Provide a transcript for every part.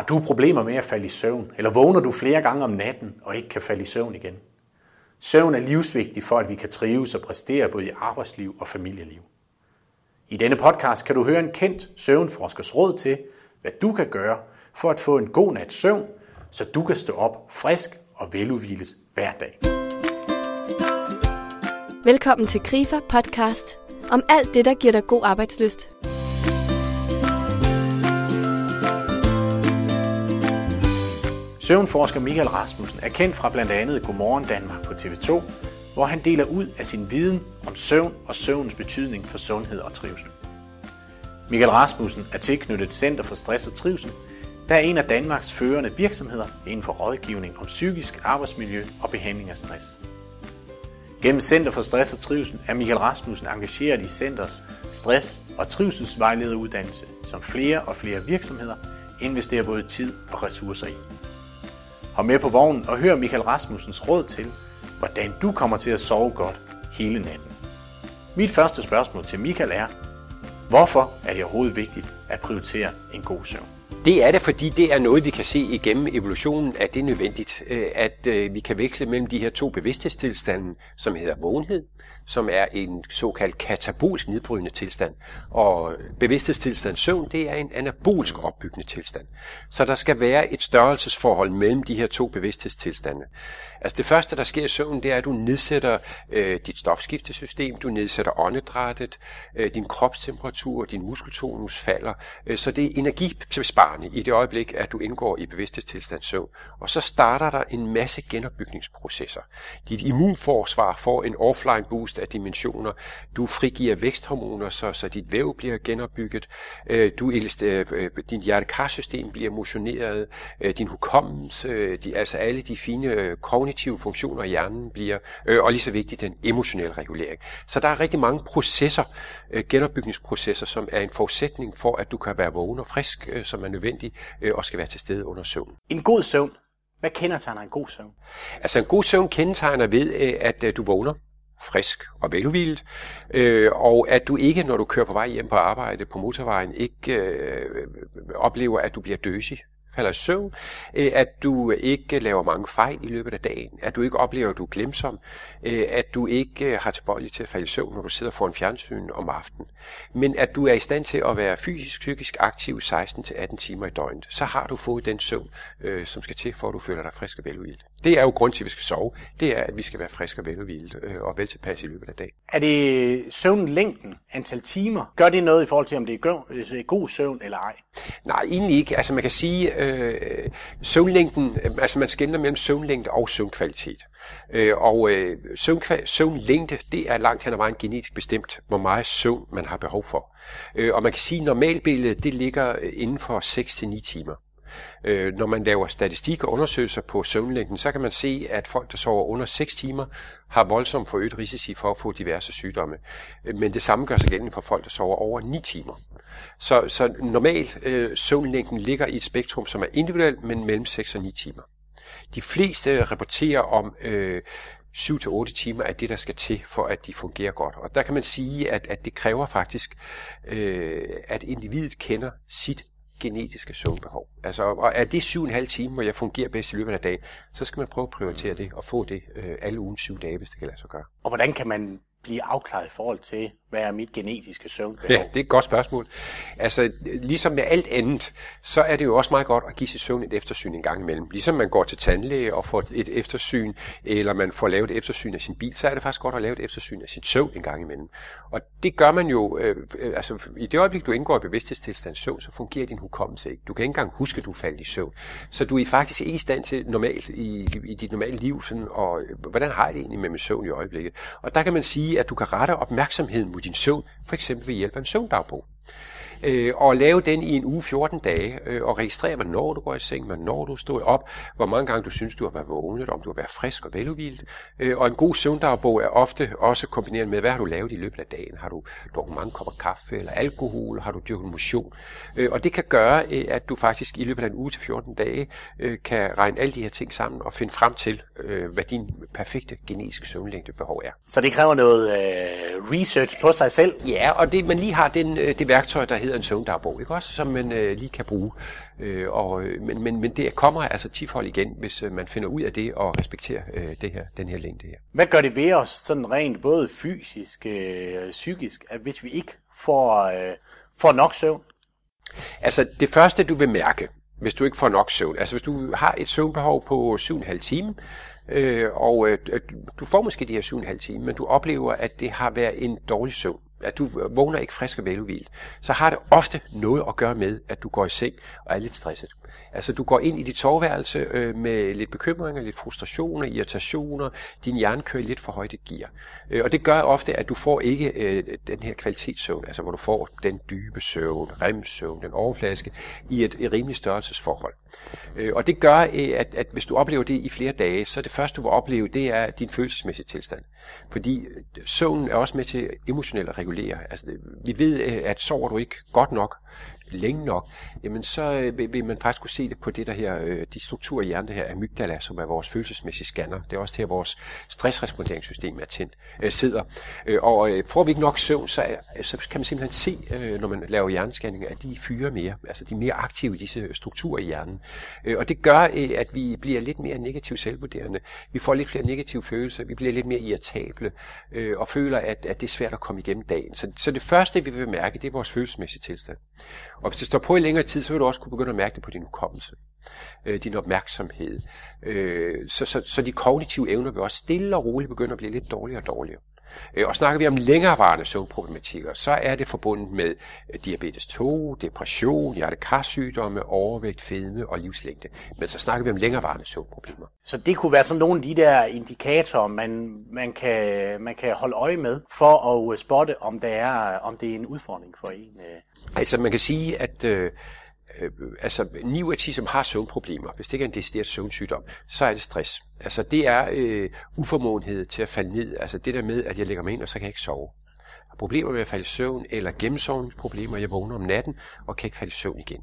Har du problemer med at falde i søvn, eller vågner du flere gange om natten og ikke kan falde i søvn igen? Søvn er livsvigtig for, at vi kan trives og præstere både i arbejdsliv og familieliv. I denne podcast kan du høre en kendt søvnforskers råd til, hvad du kan gøre for at få en god nat søvn, så du kan stå op frisk og veludvilet hver dag. Velkommen til Grifer podcast om alt det, der giver dig god arbejdsløst. Søvnforsker Michael Rasmussen er kendt fra blandt andet Godmorgen Danmark på TV2, hvor han deler ud af sin viden om søvn og søvnens betydning for sundhed og trivsel. Michael Rasmussen er tilknyttet Center for Stress og Trivsel, der er en af Danmarks førende virksomheder inden for rådgivning om psykisk arbejdsmiljø og behandling af stress. Gennem Center for Stress og Trivsel er Michael Rasmussen engageret i Centers stress- og trivselsvejlederuddannelse, som flere og flere virksomheder investerer både tid og ressourcer i. Hop med på vognen og hør Michael Rasmussens råd til, hvordan du kommer til at sove godt hele natten. Mit første spørgsmål til Michael er, hvorfor er det overhovedet vigtigt at prioritere en god søvn? Det er det, fordi det er noget, vi kan se igennem evolutionen, at det er nødvendigt, øh, at øh, vi kan veksle mellem de her to bevidsthedstilstande, som hedder vågenhed, som er en såkaldt katabolsk nedbrydende tilstand, og bevidsthedstilstand søvn, det er en anabolsk opbyggende tilstand. Så der skal være et størrelsesforhold mellem de her to bevidsthedstilstande. Altså det første, der sker i søvn, det er, at du nedsætter øh, dit stofskiftesystem, du nedsætter åndedrættet, øh, din kropstemperatur, din muskeltonus falder, øh, så det er energibesparende i det øjeblik, at du indgår i bevidsthedstilstand søvn. Og så starter der en masse genopbygningsprocesser. Dit immunforsvar får en offline boost af dimensioner. Du frigiver væksthormoner, så, så dit væv bliver genopbygget. Øh, du, øh, øh, din hjertekarsystem bliver motioneret. Øh, din hukommelse, de, altså alle de fine øh, kognitive funktioner i hjernen bliver, og lige så vigtigt den emotionelle regulering. Så der er rigtig mange processer, genopbygningsprocesser, som er en forudsætning for, at du kan være vågen og frisk, som er nødvendig øh, og skal være til stede under søvn. En god søvn. Hvad kendetegner en god søvn? Altså en god søvn kendetegner ved, øh, at øh, du vågner frisk og veludvilet, øh, og at du ikke, når du kører på vej hjem på arbejde på motorvejen, ikke øh, oplever, at du bliver døsig falder i søvn, øh, at du ikke laver mange fejl i løbet af dagen, at du ikke oplever, at du er glemsom, øh, at du ikke øh, har tilbøjelighed til at falde i søvn, når du sidder foran fjernsyn om aftenen, men at du er i stand til at være fysisk, psykisk aktiv 16-18 timer i døgnet. Så har du fået den søvn, som skal til, for at du føler dig frisk og veludhvilet. Det er jo grund til, at vi skal sove. Det er, at vi skal være friske og veludvilet og vel tilpas i løbet af dagen. Er det søvnlængden, antal timer? Gør det noget i forhold til, om det er god søvn eller ej? Nej, egentlig ikke. Altså man kan sige, øh, søvnlængden, altså man skældner mellem søvnlængde og søvnkvalitet. Øh, og øh, søvnkval, søvnlængde, det er langt hen ad vejen genetisk bestemt, hvor meget søvn man har behov for. Øh, og man kan sige, at normalbilledet, det ligger inden for 6-9 timer. Øh, når man laver statistik og undersøgelser på søvnlængden, så kan man se, at folk, der sover under 6 timer, har voldsomt forøget risici for at få diverse sygdomme. Øh, men det samme gør sig gældende for folk, der sover over 9 timer. Så, så normalt øh, søvnlængden ligger i et spektrum, som er individuelt, men mellem 6 og 9 timer. De fleste rapporterer om øh, 7-8 timer er det, der skal til, for at de fungerer godt. Og der kan man sige, at, at det kræver faktisk, øh, at individet kender sit genetiske søvnbehov. Altså, og er det 7,5 timer, hvor jeg fungerer bedst i løbet af dagen, så skal man prøve at prioritere det og få det øh, alle ugen syv dage, hvis det kan lade sig gøre. Og hvordan kan man blive afklaret i forhold til, hvad er mit genetiske søvnbehov? Ja, det er et godt spørgsmål. Altså, ligesom med alt andet, så er det jo også meget godt at give sit søvn et eftersyn en gang imellem. Ligesom man går til tandlæge og får et eftersyn, eller man får lavet et eftersyn af sin bil, så er det faktisk godt at lave et eftersyn af sit søvn en gang imellem. Og det gør man jo, øh, øh altså i det øjeblik, du indgår i bevidsthedstilstand søvn, så fungerer din hukommelse ikke. Du kan ikke engang huske, at du faldt i søvn. Så du er faktisk ikke i stand til normalt i, i dit normale liv, sådan, og øh, hvordan har jeg det egentlig med min søvn i øjeblikket? Og der kan man sige, at du kan rette opmærksomheden mod din søvn, for eksempel ved hjælp af en søvndagbog øh, og lave den i en uge 14 dage, øh, og registrere, hvornår du går i seng, hvornår du står op, hvor mange gange du synes, du har været vågnet, om du har været frisk og veludvildt. Øh, og en god søvndagbog er ofte også kombineret med, hvad har du lavet i løbet af dagen? Har du drukket mange kopper kaffe eller alkohol? Har du dyrket motion? Øh, og det kan gøre, øh, at du faktisk i løbet af en uge til 14 dage øh, kan regne alle de her ting sammen og finde frem til, øh, hvad din perfekte genetiske søvnlængde behov er. Så det kræver noget øh, research på sig selv? Ja, og det, man lige har den, øh, det værktøj, der hedder hedder en søvndagbog, ikke også, som man øh, lige kan bruge. Øh, og, øh, men, men, men det kommer altså tifold igen, hvis øh, man finder ud af det og respekterer øh, det her, den her længde her. Hvad gør det ved os sådan rent både fysisk og øh, psykisk, at hvis vi ikke får, øh, får nok søvn? Altså det første du vil mærke, hvis du ikke får nok søvn. Altså hvis du har et søvnbehov på 7,5 timer, øh, og øh, du får måske de her 7,5 timer, men du oplever, at det har været en dårlig søvn, at du vågner ikke frisk og veludvilet, så har det ofte noget at gøre med, at du går i seng og er lidt stresset. Altså du går ind i dit soveværelse øh, med lidt bekymringer, lidt frustrationer, irritationer, din hjerne kører lidt for højt et gear. Øh, og det gør ofte, at du får ikke øh, den her kvalitetssøvn, altså hvor du får den dybe søvn, remsøvn, den overflaske, i et, et rimeligt størrelsesforhold. Øh, og det gør, øh, at, at hvis du oplever det i flere dage, så det første du vil opleve, det er din følelsesmæssige tilstand. Fordi øh, søvnen er også med til emotionelt at regulere. Altså, vi ved, øh, at sover du ikke godt nok, længe nok, jamen så øh, vil, man faktisk kunne se det på det der her, øh, de strukturer i hjernen, det her amygdala, som er vores følelsesmæssige scanner. Det er også her, vores stressresponderingssystem er tændt, øh, sidder. Øh, og øh, får vi ikke nok søvn, så, er, så kan man simpelthen se, øh, når man laver hjernescanning, at de fyrer mere. Altså de er mere aktive i disse strukturer i hjernen. Øh, og det gør, at vi bliver lidt mere negativt selvvurderende. Vi får lidt flere negative følelser, vi bliver lidt mere irritable, øh, og føler, at, at det er svært at komme igennem dagen. Så, så det første, vi vil mærke, det er vores følelsesmæssige tilstand. Og hvis det står på i længere tid, så vil du også kunne begynde at mærke det på din hukommelse, øh, din opmærksomhed. Øh, så, så, så de kognitive evner vil også stille og roligt begynde at blive lidt dårligere og dårligere. Øh, og snakker vi om længerevarende søvnproblematikker, så er det forbundet med øh, diabetes 2, depression, hjertekarsygdomme, overvægt, fedme og livslængde. Men så snakker vi om længerevarende søvnproblemer. Så det kunne være sådan nogle af de der indikatorer, man, man, kan, man kan holde øje med, for at spotte, om, det er, om det er en udfordring for en. Altså man kan sige, at øh, øh, altså 9 ud af 10, som har søvnproblemer, hvis det ikke er en decideret søvnsygdom, så er det stress. Altså det er øh, uformåenhed til at falde ned. Altså det der med, at jeg lægger mig ind, og så kan jeg ikke sove. Problemer med at falde i søvn, eller gennemsovningsproblemer, jeg vågner om natten, og kan ikke falde i søvn igen.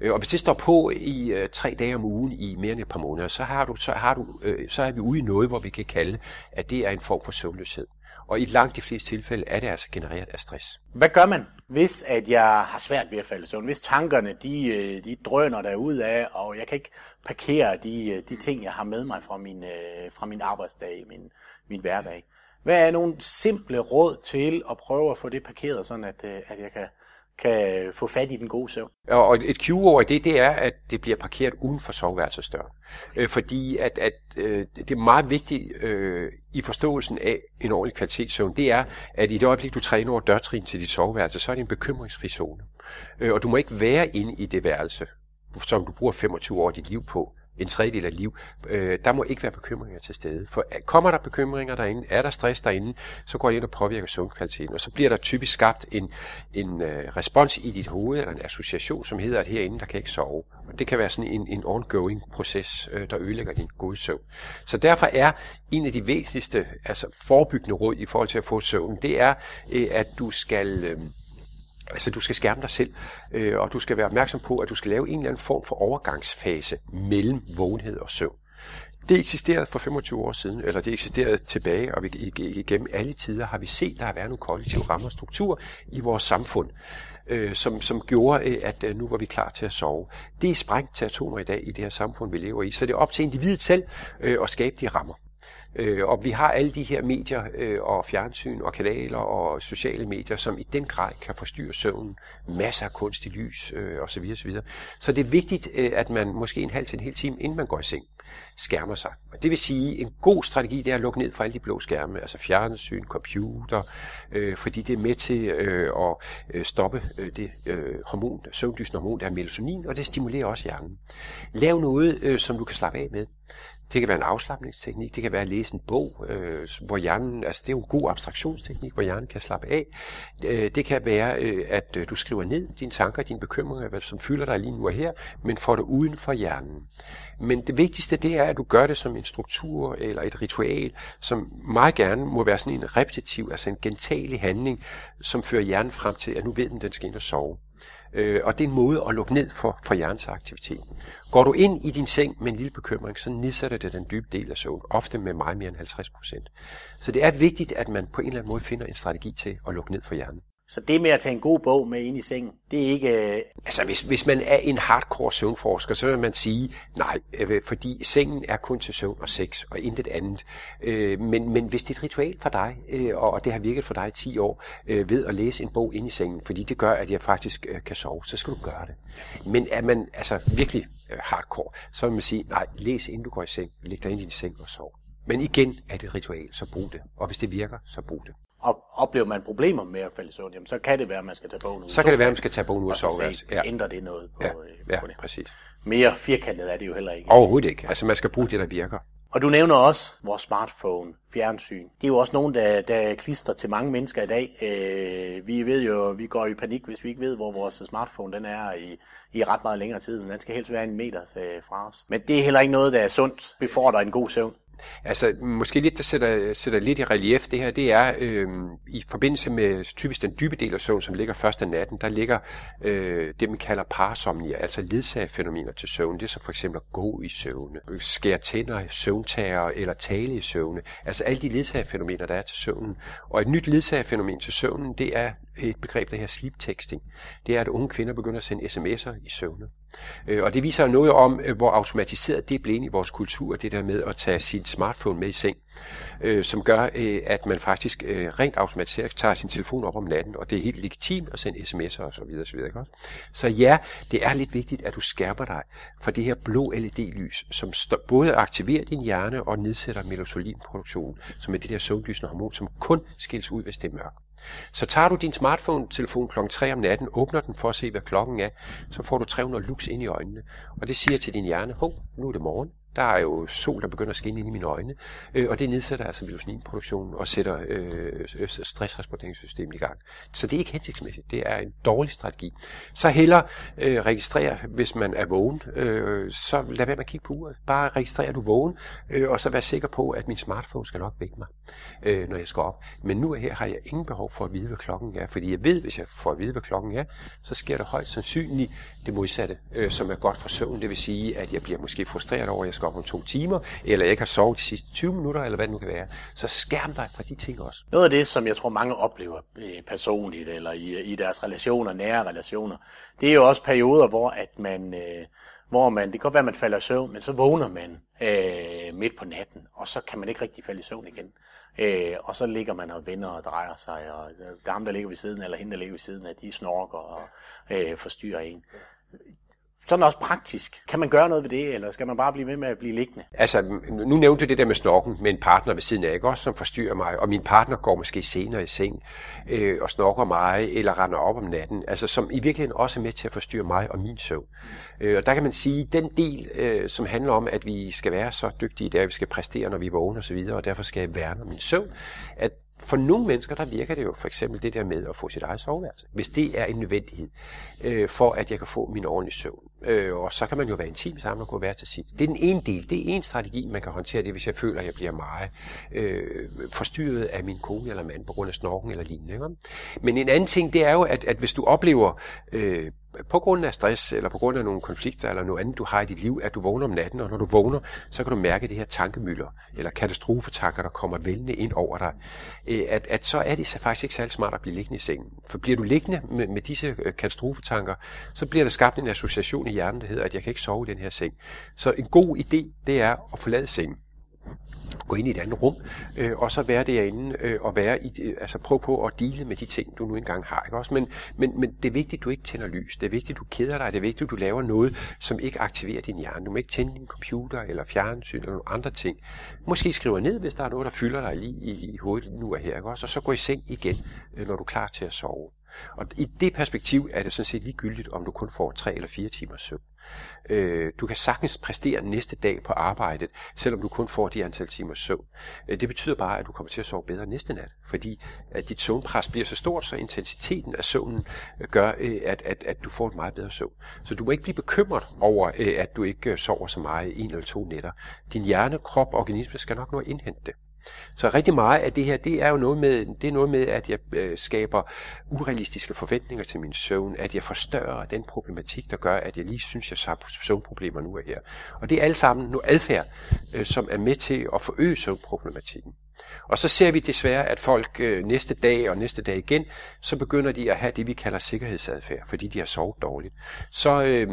Øh, og hvis det står på i øh, tre dage om ugen i mere end et par måneder, så, har du, så, har du, øh, så er vi ude i noget, hvor vi kan kalde, at det er en form for søvnløshed. Og i langt de fleste tilfælde er det altså genereret af stress. Hvad gør man, hvis at jeg har svært ved at falde i søvn? Hvis tankerne de, øh, de drøner der ud af, og jeg kan ikke parkere de, øh, de ting, jeg har med mig fra min, fra min arbejdsdag, min, min hverdag. Hvad er nogle simple råd til at prøve at få det parkeret, sådan at, at jeg kan kan få fat i den gode søvn. Og et cue det, det er, at det bliver parkeret uden for soveværelsesdøren. Øh, fordi at, at øh, det er meget vigtigt øh, i forståelsen af en ordentlig kvalitetssøvn, det er, at i det øjeblik, du træner over dørtrin til dit soveværelse, så er det en bekymringsfri zone. Øh, og du må ikke være inde i det værelse, som du bruger 25 år af dit liv på, en tredjedel af liv, øh, der må ikke være bekymringer til stede. For kommer der bekymringer derinde, er der stress derinde, så går det ind og påvirker søvnkvaliteten. Og så bliver der typisk skabt en, en øh, respons i dit hoved, eller en association, som hedder, at herinde, der kan ikke sove. Og det kan være sådan en, en ongoing proces, øh, der ødelægger din gode søvn. Så derfor er en af de væsentligste altså forebyggende råd i forhold til at få søvn, det er, øh, at du skal... Øh, Altså, du skal skærme dig selv, øh, og du skal være opmærksom på, at du skal lave en eller anden form for overgangsfase mellem vågenhed og søvn. Det eksisterede for 25 år siden, eller det eksisterede tilbage, og vi, igennem alle tider har vi set, der har været nogle kollektive rammer og strukturer i vores samfund, øh, som, som gjorde, øh, at øh, nu var vi klar til at sove. Det er sprængt til atomer i dag i det her samfund, vi lever i, så det er op til individet selv øh, at skabe de rammer. Øh, og vi har alle de her medier øh, og fjernsyn og kanaler og sociale medier, som i den grad kan forstyrre søvnen. Masser af kunstig lys øh, osv. osv. Så det er vigtigt, øh, at man måske en halv til en hel time, inden man går i seng, skærmer sig. Og det vil sige, en god strategi det er at lukke ned for alle de blå skærme, altså fjernsyn, computer, øh, fordi det er med til øh, at øh, stoppe øh, det øh, hormon, søvndysende hormon, der er melatonin, og det stimulerer også hjernen. Lav noget, øh, som du kan slappe af med. Det kan være en afslappningsteknik, det kan være at læse en bog, øh, hvor hjernen, altså det er jo en god abstraktionsteknik, hvor hjernen kan slappe af. Øh, det kan være, øh, at øh, du skriver ned dine tanker, dine bekymringer, hvad som fylder dig lige nu og her, men får det uden for hjernen. Men det vigtigste, det er, at du gør det som en struktur eller et ritual, som meget gerne må være sådan en repetitiv, altså en gentagelig handling, som fører hjernen frem til, at nu ved den, den skal ind og sove. Øh, og det er en måde at lukke ned for, for hjernens aktivitet. Går du ind i din seng med en lille bekymring, så nedsætter det den dybe del af søvn, ofte med meget mere end 50 procent. Så det er vigtigt, at man på en eller anden måde finder en strategi til at lukke ned for hjernen. Så det med at tage en god bog med ind i sengen, det er ikke... Øh... Altså, hvis, hvis man er en hardcore søvnforsker, så vil man sige, nej, øh, fordi sengen er kun til søvn og sex, og intet andet. Øh, men, men hvis det er et ritual for dig, øh, og det har virket for dig i 10 år, øh, ved at læse en bog ind i sengen, fordi det gør, at jeg faktisk øh, kan sove, så skal du gøre det. Men er man altså virkelig øh, hardcore, så vil man sige, nej, læs inden du går i seng, læg dig ind i din seng og sov. Men igen er det et ritual, så brug det. Og hvis det virker, så brug det. Og oplever man problemer med at falde i søvn, jamen, så kan det være, at man skal tage bogen ud. Så kan det være, at man skal tage bogen ud og sove. Og så ja. ændrer det noget på, ja. Øh, ja, på det. præcis. Mere firkantet er det jo heller ikke. Overhovedet ikke. Altså man skal bruge det, der virker. Og du nævner også vores smartphone, fjernsyn. Det er jo også nogen, der, der klister til mange mennesker i dag. Øh, vi ved jo, vi går i panik, hvis vi ikke ved, hvor vores smartphone den er i, i ret meget længere tid. Den skal helst være en meter øh, fra os. Men det er heller ikke noget, der er sundt, befordrer en god søvn. Altså, måske lidt, der sætter, sætter lidt i relief det her, det er øh, i forbindelse med typisk den dybe del af søvn, som ligger først af natten, der ligger øh, det, man kalder parasomnia, altså ledsagefænomener til søvn. Det er så for eksempel at gå i søvne, skære tænder, søvntager eller tale i søvne. Altså alle de ledsagefænomener, der er til søvnen. Og et nyt ledsagefænomen til søvnen, det er et begreb, der her sleep texting. Det er, at unge kvinder begynder at sende sms'er i søvne. Øh, og det viser noget om, øh, hvor automatiseret det er blevet i vores kultur, det der med at tage sin smartphone med i seng, øh, som gør, øh, at man faktisk øh, rent automatiseret tager sin telefon op om natten, og det er helt legitimt at sende sms'er og så videre. Så, videre ikke? så ja, det er lidt vigtigt, at du skærper dig for det her blå LED-lys, som både aktiverer din hjerne og nedsætter melatoninproduktionen, som er det der søvnlysende hormon, som kun skilles ud, hvis det er mørkt. Så tager du din smartphone-telefon kl. 3 om natten, åbner den for at se, hvad klokken er, så får du 300 lux ind i øjnene. Og det siger til din hjerne, hov, nu er det morgen. Der er jo sol, der begynder at skinne ind i mine øjne, øh, og det nedsætter altså melatoninproduktionen og sætter øh, stressresponderingssystemet i gang. Så det er ikke hensigtsmæssigt. Det er en dårlig strategi. Så heller øh, registrere, hvis man er vågen, øh, så lad være med at kigge på uret. Bare registrer, du vågen, øh, og så vær sikker på, at min smartphone skal nok vække mig, øh, når jeg skal op. Men nu her har jeg ingen behov for at vide, hvad klokken er, fordi jeg ved, hvis jeg får at vide, hvad klokken er, så sker der højst sandsynligt det modsatte, øh, som er godt for søvn. Det vil sige, at jeg bliver måske frustreret over, at jeg skal op om to timer, eller jeg ikke har sovet de sidste 20 minutter, eller hvad det nu kan være. Så skærm dig fra de ting også. Noget af det, som jeg tror mange oplever øh, personligt, eller i, i deres relationer, nære relationer, det er jo også perioder, hvor at man... Øh, hvor man, det kan godt være, at man falder i søvn, men så vågner man øh, midt på natten, og så kan man ikke rigtig falde i søvn igen. Øh, og så ligger man og vender og drejer sig, og øh, der ham, der ligger ved siden, eller hende, der ligger ved siden af, de snorker og øh, forstyrrer en sådan også praktisk. Kan man gøre noget ved det, eller skal man bare blive med med at blive liggende? Altså, nu nævnte du det der med snorken med en partner ved siden af, ikke? Også som forstyrrer mig, og min partner går måske senere i seng øh, og snorker mig, eller render op om natten, altså som i virkeligheden også er med til at forstyrre mig og min søvn. Øh, og der kan man sige, den del, øh, som handler om, at vi skal være så dygtige, der vi skal præstere, når vi vågner osv., og derfor skal jeg værne om min søvn, at for nogle mennesker, der virker det jo for eksempel det der med at få sit eget soveværelse. Hvis det er en nødvendighed øh, for, at jeg kan få min ordentlige søvn. Øh, og så kan man jo være intim sammen og gå hver til sit. Det er den ene del. Det er en strategi, man kan håndtere det, hvis jeg føler, at jeg bliver meget øh, forstyrret af min kone eller mand på grund af snorken eller lignende. Ikke? Men en anden ting, det er jo, at, at hvis du oplever øh, på grund af stress, eller på grund af nogle konflikter, eller noget andet, du har i dit liv, at du vågner om natten, og når du vågner, så kan du mærke det her tankemøller, eller katastrofetanker, der kommer vældende ind over dig, øh, at, at så er det faktisk ikke særlig smart at blive liggende i sengen. For bliver du liggende med, med disse øh, katastrofetanker, så bliver der skabt en association i hjernen, der hedder, at jeg kan ikke sove i den her seng. Så en god idé, det er at forlade sengen gå ind i et andet rum, øh, og så være derinde øh, og være i, øh, altså prøv på at dele med de ting, du nu engang har. Ikke også? Men, men, men det er vigtigt, at du ikke tænder lys. Det er vigtigt, at du keder dig. Det er vigtigt, at du laver noget, som ikke aktiverer din hjerne. Du må ikke tænde din computer eller fjernsyn eller nogle andre ting. Måske skrive ned, hvis der er noget, der fylder dig lige i, i hovedet nu og her. Ikke også? Og så gå i seng igen, øh, når du er klar til at sove. Og i det perspektiv er det sådan set ligegyldigt, om du kun får tre eller fire timers søvn. Øh, du kan sagtens præstere næste dag på arbejdet, selvom du kun får de antal timer søvn. Øh, det betyder bare, at du kommer til at sove bedre næste nat, fordi at dit søvnpres bliver så stort, så intensiteten af søvnen øh, gør, øh, at, at, at du får et meget bedre søvn. Så du må ikke blive bekymret over, øh, at du ikke øh, sover så meget en eller to nætter. Din hjerne, krop og organisme skal nok nå at indhente det. Så rigtig meget af det her, det er jo noget med, det er noget med at jeg øh, skaber urealistiske forventninger til min søvn, at jeg forstørrer den problematik, der gør, at jeg lige synes, jeg har søvnproblemer nu og her. Og det er alt sammen nu adfærd, øh, som er med til at forøge søvnproblematikken. Og så ser vi desværre, at folk øh, næste dag og næste dag igen, så begynder de at have det, vi kalder sikkerhedsadfærd, fordi de har sovet dårligt. Så øh,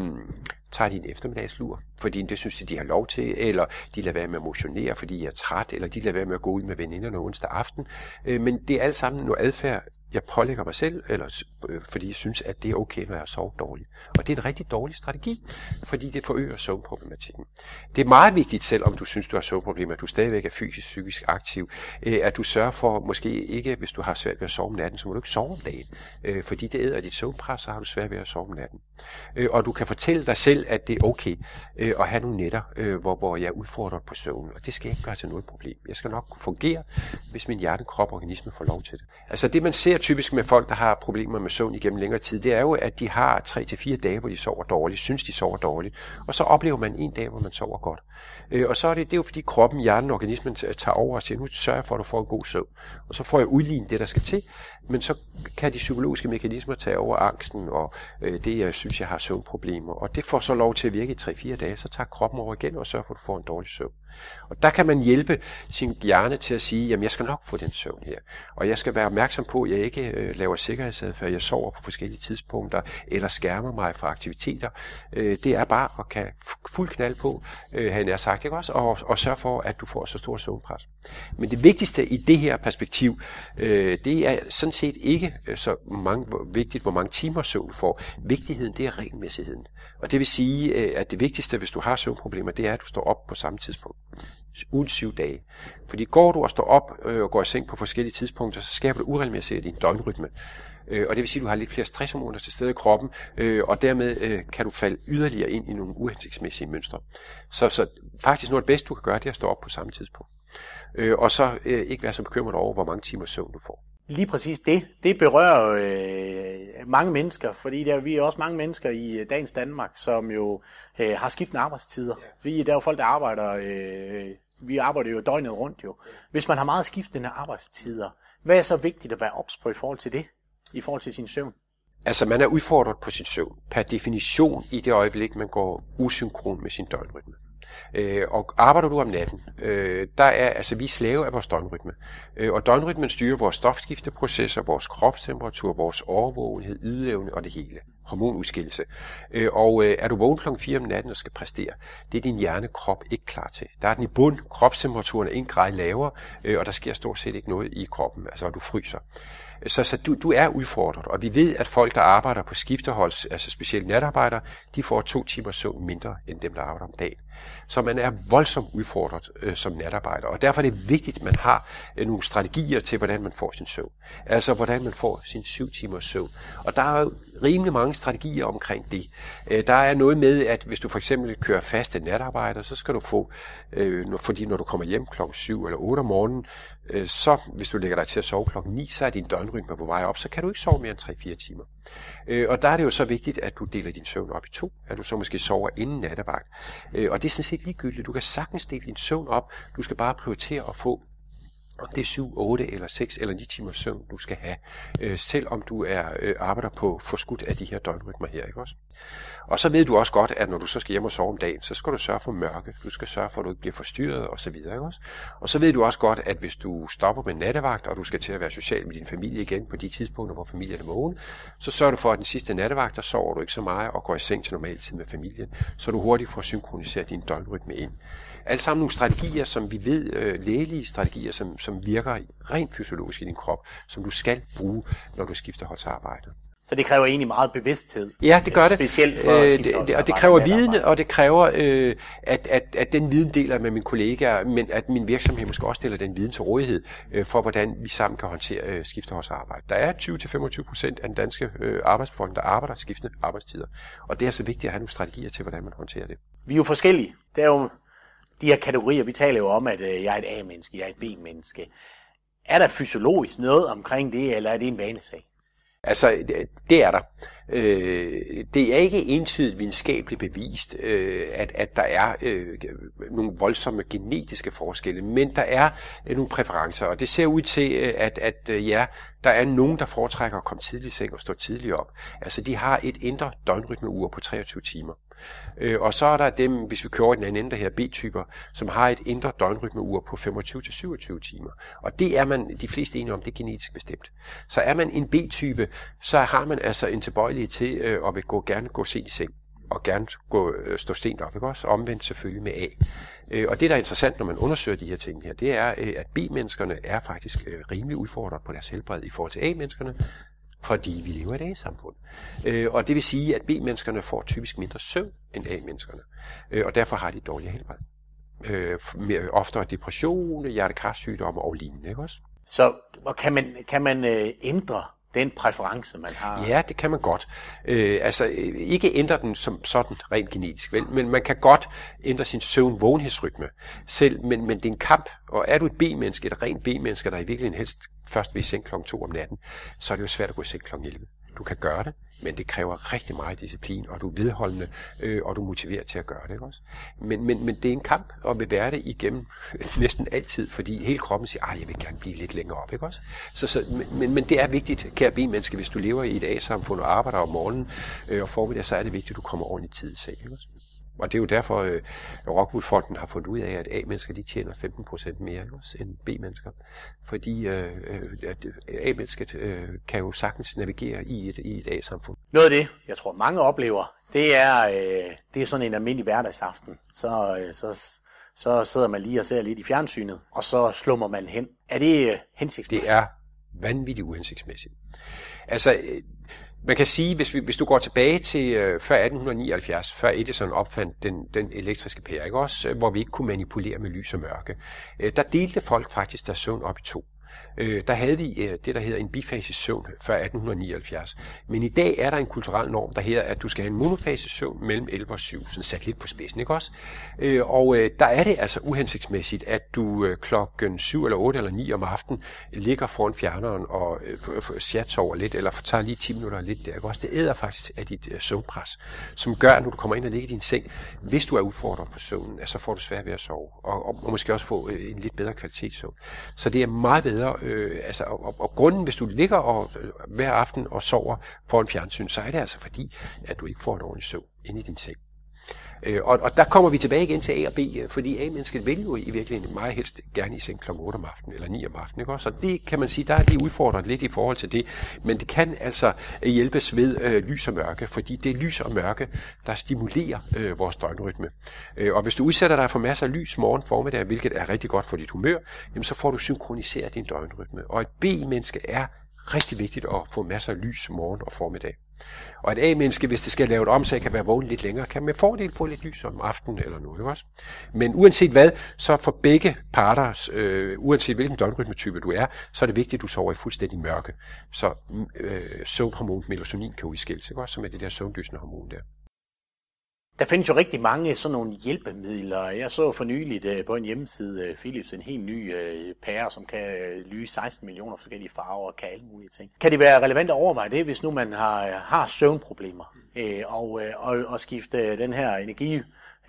tager de en eftermiddagslur, fordi det synes de, de har lov til, eller de lader være med at motionere, fordi de er træt, eller de lader være med at gå ud med veninderne onsdag aften. Øh, men det er alt sammen noget adfærd, jeg pålægger mig selv, eller, øh, fordi jeg synes, at det er okay, når jeg har sovet dårligt. Og det er en rigtig dårlig strategi, fordi det forøger søvnproblematikken. Det er meget vigtigt, selvom du synes, du har søvnproblemer, at du stadigvæk er fysisk, psykisk aktiv, øh, at du sørger for, måske ikke, hvis du har svært ved at sove om natten, så må du ikke sove om dagen, øh, fordi det æder dit søvnpres, så har du svært ved at sove om natten. Øh, og du kan fortælle dig selv, at det er okay øh, at have nogle nætter, øh, hvor, hvor jeg er udfordret på søvn, og det skal jeg ikke gøre til noget problem. Jeg skal nok kunne fungere, hvis min hjerte, krop og organisme får lov til det. Altså det, man ser typisk med folk, der har problemer med søvn igennem længere tid, det er jo, at de har 3-4 dage, hvor de sover dårligt, synes de sover dårligt, og så oplever man en dag, hvor man sover godt. Øh, og så er det, det er jo fordi kroppen, hjernen og organismen tager over og siger, nu sørger jeg for, at du får en god søvn. Og så får jeg udlignet det, der skal til, men så kan de psykologiske mekanismer tage over angsten, og øh, det, jeg synes, jeg har søvnproblemer. Og det får så lov til at virke i 3-4 dage, så tager kroppen over igen og sørger for, at du får en dårlig søvn. Og der kan man hjælpe sin hjerne til at sige, jamen jeg skal nok få den søvn her. Og jeg skal være opmærksom på, at jeg ikke øh, laver sikkerhedsadfærd, jeg sover på forskellige tidspunkter, eller skærmer mig fra aktiviteter. Øh, det er bare at kan fuld knald på, øh, han er sagt, ikke også? Og, og sørge for, at du får så stor søvnpres. Men det vigtigste i det her perspektiv, øh, det er sådan set ikke øh, så mange, vigtigt, hvor mange timer søvn du får. Vigtigheden, det er regelmæssigheden. Og det vil sige, øh, at det vigtigste, hvis du har søvnproblemer, det er, at du står op på samme tidspunkt ugen syv dage. Fordi går du og står op øh, og går i seng på forskellige tidspunkter, så skaber du uregelmæssigt din døgnrytme. Øh, og det vil sige, at du har lidt flere stresshormoner til stede i kroppen, øh, og dermed øh, kan du falde yderligere ind i nogle uhensigtsmæssige mønstre. Så, så faktisk noget af det bedste, du kan gøre, det er at stå op på samme tidspunkt. Øh, og så øh, ikke være så bekymret over, hvor mange timer søvn du får. Lige præcis det. Det berører øh, mange mennesker, fordi der, vi er også mange mennesker i øh, dagens Danmark, som jo øh, har skiftende arbejdstider. Ja. Fordi der er jo folk, der arbejder, øh, vi arbejder jo døgnet rundt jo. Hvis man har meget skiftende arbejdstider, hvad er så vigtigt at være ops på i forhold til det, i forhold til sin søvn? Altså man er udfordret på sin søvn, per definition i det øjeblik, man går usynkron med sin døgnrytme. Øh, og arbejder du om natten, øh, der er, altså vi er slave af vores døgnrytme. Øh, og døgnrytmen styrer vores stofskifteprocesser, vores kropstemperatur, vores overvågenhed, ydeevne og det hele. Hormonudskillelse. Øh, og øh, er du vågen kl. 4 om natten og skal præstere, det er din hjernekrop ikke klar til. Der er den i bund, kropstemperaturen er en grad lavere, øh, og der sker stort set ikke noget i kroppen, altså du fryser. Så, så du, du er udfordret, og vi ved, at folk, der arbejder på skiftehold, altså specielt natarbejdere, de får to timer søvn mindre end dem, der arbejder om dagen. Så man er voldsomt udfordret øh, som natarbejder, og derfor er det vigtigt, at man har øh, nogle strategier til, hvordan man får sin søvn. Altså, hvordan man får sin syv timers søvn. Og der er jo rimelig mange strategier omkring det. Øh, der er noget med, at hvis du for eksempel kører faste natarbejder, så skal du få, øh, fordi når du kommer hjem klokken 7 eller 8 om morgenen, øh, så hvis du lægger dig til at sove klokken 9, så er din døgnrytme på vej op, så kan du ikke sove mere end 3-4 timer. Øh, og der er det jo så vigtigt, at du deler din søvn op i to, at du så måske sover inden nattevagt. Øh, og det er sådan set ligegyldigt. Du kan sagtens dele din søvn op. Du skal bare prioritere at få om det er 7, 8 eller 6 eller 9 timer søvn, du skal have, øh, selvom du er øh, arbejder på forskudt af de her døgnrytmer her, ikke også? Og så ved du også godt, at når du så skal hjem og sove om dagen, så skal du sørge for mørke, du skal sørge for, at du ikke bliver forstyrret og så videre, ikke også? Og så ved du også godt, at hvis du stopper med nattevagt, og du skal til at være social med din familie igen på de tidspunkter, hvor familien er vågen, så sørger du for, at den sidste nattevagt, der sover du ikke så meget og går i seng til normal tid med familien, så du hurtigt får synkroniseret din døgnrytme ind. Alt sammen nogle strategier, som vi ved, øh, lægelige strategier, som, som virker rent fysiologisk i din krop, som du skal bruge, når du skifter holdsarbejde. Så det kræver egentlig meget bevidsthed. Ja, det gør det. Specielt for øh, det, Og det kræver viden, og det kræver, øh, at, at, at den viden deler med mine kollegaer, men at min virksomhed måske også deler den viden til rådighed øh, for, hvordan vi sammen kan håndtere øh, skifteholdsarbejde. Der er 20-25 procent af den danske øh, arbejdsbefolkning, der arbejder skiftende arbejdstider. Og det er så vigtigt at have nogle strategier til, hvordan man håndterer det. Vi er jo forskellige. Det er jo de her kategorier, vi taler jo om, at øh, jeg er et A-menneske, jeg er et B-menneske. Er der fysiologisk noget omkring det, eller er det en vanesag? Altså, det er der. Øh, det er ikke entydigt videnskabeligt bevist, øh, at, at der er øh, nogle voldsomme genetiske forskelle, men der er øh, nogle præferencer, og det ser ud til, øh, at, at øh, ja, der er nogen, der foretrækker at komme tidligt i seng og stå tidligt op. Altså, de har et indre døgnrytmeur på 23 timer. Øh, og så er der dem, hvis vi kører i den anden ende, der her B-typer, som har et indre døgnrytmeur på 25-27 timer. Og det er man de fleste enige om, det er genetisk bestemt. Så er man en B-type, så har man altså en tilbøjelighed til øh, at vil gå, gerne gå sent i seng og gerne gå, øh, stå sent op, ikke også? Omvendt selvfølgelig med A. Øh, og det, der er interessant, når man undersøger de her ting her, det er, øh, at B-menneskerne er faktisk øh, rimelig udfordret på deres helbred i forhold til A-menneskerne, fordi vi lever i et A-samfund. Øh, og det vil sige, at B-menneskerne får typisk mindre søvn end A-menneskerne, øh, og derfor har de dårligere helbred. Øh, mere, oftere depression, hjertekarsygdomme og lignende, ikke også? Så og kan man, kan man øh, ændre den præference, man har? Ja, det kan man godt. Øh, altså, øh, ikke ændre den som sådan rent genetisk, vel? men man kan godt ændre sin søvn-vågenhedsrytme selv, men, men det er en kamp, og er du et B-menneske, et rent B-menneske, der i virkeligheden helst først vil i seng kl. 2 om natten, så er det jo svært at gå i seng kl. 11. Du kan gøre det, men det kræver rigtig meget disciplin, og du er vedholdende, øh, og du er motiveret til at gøre det. Ikke også? Men, men, men det er en kamp, og vil være det igennem øh, næsten altid, fordi hele kroppen siger, at jeg vil gerne blive lidt længere op. Ikke også? Så, så, men, men det er vigtigt, kære B-menneske, hvis du lever i et A-samfund og arbejder om morgenen øh, og formiddag, så er det vigtigt, at du kommer ordentligt tid i. Ikke også? Og det er jo derfor, øh, Rockwool-fonden har fundet ud af, at A-mennesker de tjener 15% mere også, end B-mennesker. Fordi øh, øh at A-mennesket øh, kan jo sagtens navigere i et, i et A-samfund. Noget af det, jeg tror mange oplever, det er, øh, det er sådan en almindelig hverdagsaften. Så, øh, så, så sidder man lige og ser lidt i fjernsynet, og så slummer man hen. Er det øh, hensigtsmæssigt? Det er vanvittigt uhensigtsmæssigt. Altså, øh, man kan sige, hvis, vi, hvis du går tilbage til øh, før 1879, før Edison opfandt den, den elektriske pære, ikke også, øh, hvor vi ikke kunne manipulere med lys og mørke, øh, der delte folk faktisk deres søvn op i to øh, der havde vi øh, det, der hedder en bifasis søvn før 1879. Men i dag er der en kulturel norm, der hedder, at du skal have en monofasis søvn mellem 11 og 7, sådan sat lidt på spidsen, ikke også? Øh, og øh, der er det altså uhensigtsmæssigt, at du øh, klokken 7 eller 8 eller 9 om aftenen ligger foran fjerneren og øh, over lidt, eller tager lige 10 minutter lidt der, ikke også? Det æder faktisk af dit øh, søvnpres, som gør, at når du kommer ind og ligger i din seng, hvis du er udfordret på søvnen, så får du svært ved at sove, og, og, og måske også få øh, en lidt bedre kvalitetssøvn. Så det er meget bedre øh, altså, og, og grunden, hvis du ligger og, øh, hver aften og sover foran fjernsyn, så er det altså fordi, at du ikke får en ordentligt søvn ind i din seng. Øh, og, og der kommer vi tilbage igen til A og B, øh, fordi A-mennesket vil jo i virkeligheden meget helst gerne i seng kl. 8 om aftenen eller 9 om aftenen. Ikke? Så det kan man sige, der er de udfordret lidt i forhold til det, men det kan altså øh, hjælpes ved øh, lys og mørke, fordi det er lys og mørke, der stimulerer øh, vores døgnrytme. Øh, og hvis du udsætter dig for masser af lys morgen formiddag, hvilket er rigtig godt for dit humør, jamen så får du synkroniseret din døgnrytme. Og et B-menneske er rigtig vigtigt at få masser af lys morgen og formiddag. Og et A-menneske, hvis det skal lave et om, så jeg kan være vågen lidt længere, kan med fordel få lidt lys om aftenen eller noget. Også? Men uanset hvad, så for begge parter, øh, uanset hvilken døgnrytmetype du er, så er det vigtigt, at du sover i fuldstændig mørke. Så mm, øh, søvnhormonet melatonin kan udskilles, ikke? Også, som er det der søvnlysende hormon der. Der findes jo rigtig mange sådan nogle hjælpemidler. Jeg så for nyligt uh, på en hjemmeside, uh, Philips, en helt ny uh, pære, som kan lyse 16 millioner forskellige farver og kan alle mulige ting. Kan det være relevant at overveje det, hvis nu man har, har søvnproblemer, uh, og, og, og skifte den her energi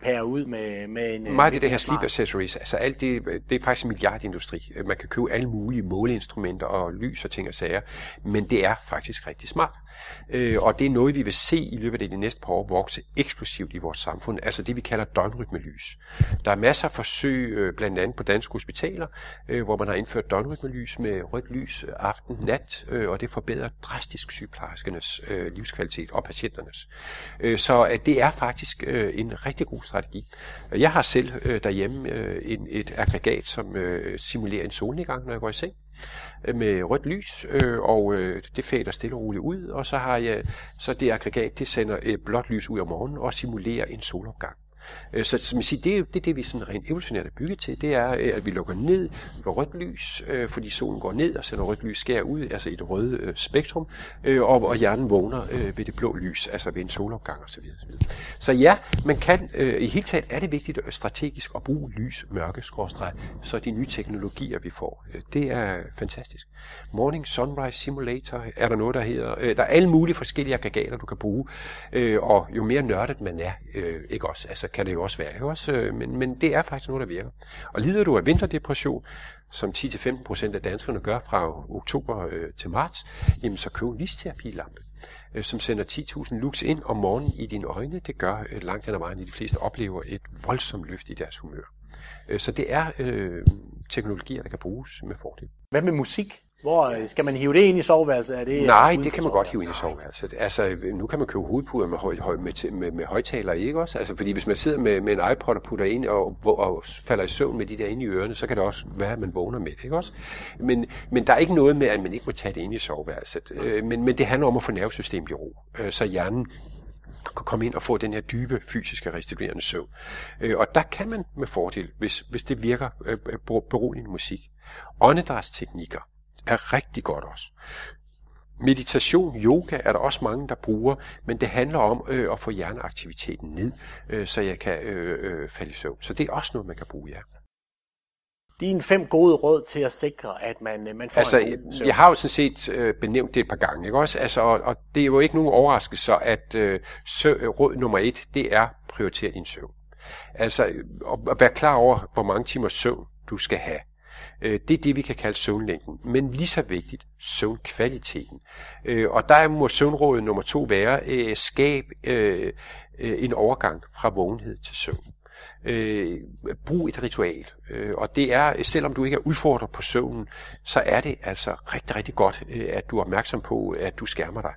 pære ud med, med en... Meget af det her sleep accessories, altså alt det, det er faktisk en milliardindustri. Man kan købe alle mulige måleinstrumenter og lys og ting og sager, men det er faktisk rigtig smart. Øh, og det er noget, vi vil se i løbet af de næste par år vokse eksplosivt i vores samfund, altså det, vi kalder døgnrytmelys. Der er masser af forsøg, øh, blandt andet på danske hospitaler, øh, hvor man har indført døgnrytmelys med rødt lys aften, nat, og det forbedrer drastisk sygeplejerskernes livskvalitet og patienternes. Så det er faktisk en rigtig god strategi. Jeg har selv øh, derhjemme øh, et aggregat, som øh, simulerer en solnedgang, når jeg går i seng med rødt lys, øh, og øh, det fader stille og roligt ud, og så har jeg så det aggregat, det sender et blåt lys ud om morgenen og simulerer en solopgang. Øh, så som jeg siger, det, er, det er det, vi sådan rent evolutionært er bygget til. Det er, øh, at vi lukker ned for rødt lys, øh, fordi solen går ned og sender rødt lys skær ud, altså i det røde spektrum, og, og hjernen vågner ved det blå lys, altså ved en solopgang osv. Så, så ja, man kan, i hele taget er det vigtigt strategisk at bruge lys, mørke, skråstreg, så de nye teknologier, vi får, det er fantastisk. Morning Sunrise Simulator er der noget, der hedder. Der er alle mulige forskellige aggregater, du kan bruge, og jo mere nørdet man er, ikke også, altså kan det jo også være, ikke også? Øh, men, men det er faktisk noget, der virker. Og lider du af vinterdepression, som 10-15% af danskerne gør fra oktober øh, til marts, jamen så køb en lysterapilampe, øh, som sender 10.000 lux ind om morgenen i dine øjne. Det gør øh, langt hen ad vejen, at de fleste oplever et voldsomt løft i deres humør. Øh, så det er øh, teknologier, der kan bruges med fordel. Hvad med musik? Hvor øh, skal man hive det ind i soveværelset? Er det Nej, det kan man godt hive ind i soveværelset. Altså, nu kan man købe hovedpuder med, høj, høj, med, med, med højtalere, ikke også? Altså, fordi hvis man sidder med, med en iPod og putter ind og, og falder i søvn med de der inde i ørerne, så kan det også være, at man vågner med det, ikke også? Men, men der er ikke noget med, at man ikke må tage det ind i soveværelset. Øh, men, men det handler om at få nervesystemet i ro, øh, så hjernen kan komme ind og få den her dybe fysiske restituerende søvn. Og der kan man med fordel, hvis, hvis det virker, beroligende musik. Åndedrætsteknikker, er rigtig godt også. Meditation, yoga er der også mange, der bruger, men det handler om øh, at få hjerneaktiviteten ned, øh, så jeg kan øh, øh, falde i søvn. Så det er også noget, man kan bruge, ja. Dine fem gode råd til at sikre, at man, øh, man får altså, en god søvn. Jeg har jo sådan set øh, benævnt det et par gange, ikke også? Altså, og, og det er jo ikke nogen overraskelse, at øh, sø, råd nummer et, det er prioritere din søvn. Altså, at, at være klar over, hvor mange timer søvn du skal have. Øh, det er det, vi kan kalde søvnlængden. Men lige så vigtigt, søvnkvaliteten. Øh, og der må søvnrådet nummer to være, øh, skab øh, øh, en overgang fra vågenhed til søvn øh, brug et ritual. Øh, og det er, selvom du ikke er udfordret på søvnen, så er det altså rigtig, rigtig godt, øh, at du er opmærksom på, at du skærmer dig.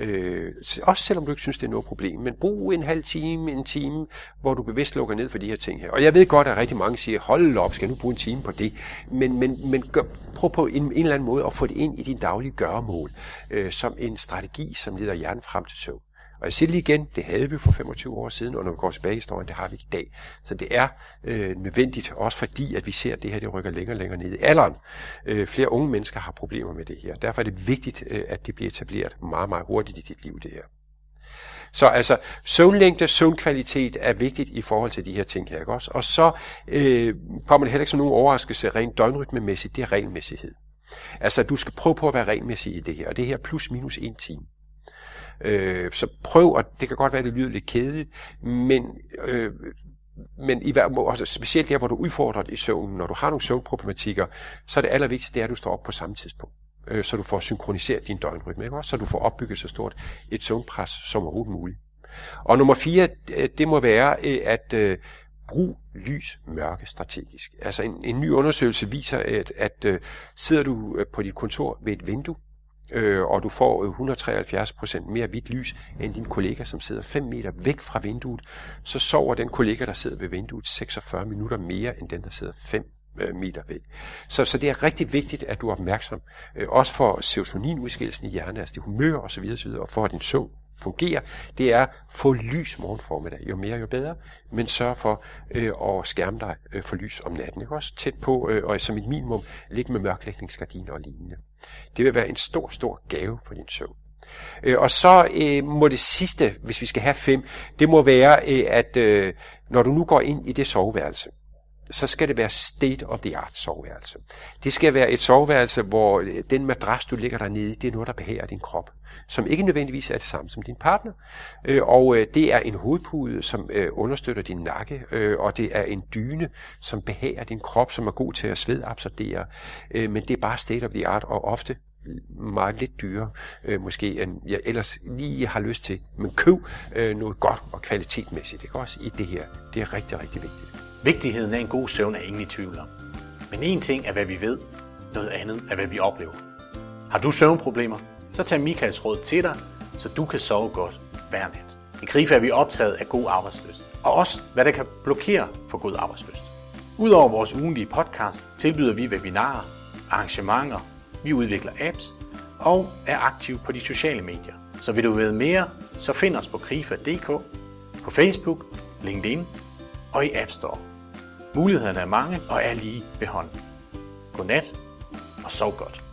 Øh, også selvom du ikke synes, det er noget problem. Men brug en halv time, en time, hvor du bevidst lukker ned for de her ting her. Og jeg ved godt, at rigtig mange siger, hold op, skal nu bruge en time på det? Men, men, men gør, prøv på en, en eller anden måde at få det ind i din daglige gøremål, øh, som en strategi, som leder hjernen frem til søvn. Og jeg siger lige igen, det havde vi for 25 år siden, og når vi går tilbage i historien, det har vi i dag. Så det er øh, nødvendigt, også fordi, at vi ser, at det her det rykker længere og længere ned i alderen. Øh, flere unge mennesker har problemer med det her. Derfor er det vigtigt, øh, at det bliver etableret meget, meget hurtigt i dit liv, det her. Så altså, søvnlængde, søvnkvalitet er vigtigt i forhold til de her ting her, ikke også? Og så øh, kommer det heller ikke som nogen overraskelse rent døgnrytmemæssigt, det er regelmæssighed. Altså, du skal prøve på at være regelmæssig i det her, og det her plus minus en time. Øh, så prøv, og det kan godt være, at det lyder lidt kedeligt, men, øh, men i hver, altså specielt der, hvor du udfordrer i søvnen, når du har nogle søvnproblematikker, så er det allervigtigste, det er, at du står op på samme tidspunkt øh, så du får synkroniseret din døgnrytme, ikke? Også, så du får opbygget så stort et søvnpres som overhovedet muligt. Og nummer fire, øh, det må være øh, at øh, brug lys mørke strategisk. Altså en, en ny undersøgelse viser, at, at øh, sidder du på dit kontor ved et vindue, øh, og du får øh, 173 procent mere hvidt lys end din kollega, som sidder 5 meter væk fra vinduet, så sover den kollega, der sidder ved vinduet, 46 minutter mere end den, der sidder 5 øh, meter væk. Så, så det er rigtig vigtigt, at du er opmærksom, øh, også for serotoninudskillelsen i hjernen, altså det humør osv., osv., og for din søvn fungerer, det er få lys morgen formiddag. Jo mere, jo bedre. Men sørg for øh, at skærme dig øh, for lys om natten. Ikke? Også tæt på, øh, og som et minimum, ligge med mørklægningsgardiner og lignende. Det vil være en stor, stor gave for din søvn. Øh, og så øh, må det sidste, hvis vi skal have fem, det må være, øh, at øh, når du nu går ind i det soveværelse, så skal det være state of the art soveværelse. Det skal være et soveværelse, hvor øh, den madras, du ligger der nede, det er noget, der behager din krop, som ikke nødvendigvis er det samme som din partner. Øh, og øh, det er en hovedpude, som understøtter din nakke, og det er en dyne, som behager din krop, som er god til at svedabsorbere. Men det er bare state of the art, og ofte meget lidt dyre, øh, måske end jeg ellers lige har lyst til. Men køb øh, noget godt og kvalitetmæssigt, ikke også, i det her. Det er rigtig, rigtig vigtigt. Vigtigheden af en god søvn er ingen i tvivl om. Men en ting er, hvad vi ved, noget andet er, hvad vi oplever. Har du søvnproblemer, så tag Michaels råd til dig, så du kan sove godt hver nat. I Grife er vi optaget af god arbejdsløst, og også hvad der kan blokere for god arbejdsløst. Udover vores ugenlige podcast tilbyder vi webinarer, arrangementer, vi udvikler apps og er aktive på de sociale medier. Så vil du vide mere, så find os på krifa.dk, på Facebook LinkedIn og i App Store. Mulighederne er mange og er lige ved hånden. Godnat og sov godt.